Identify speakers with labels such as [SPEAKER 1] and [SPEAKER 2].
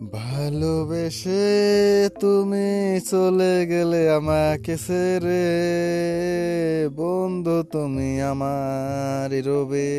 [SPEAKER 1] ভালোবেসে তুমি চলে গেলে আমাকে ছেড়ে বন্ধু তুমি আমার রবে।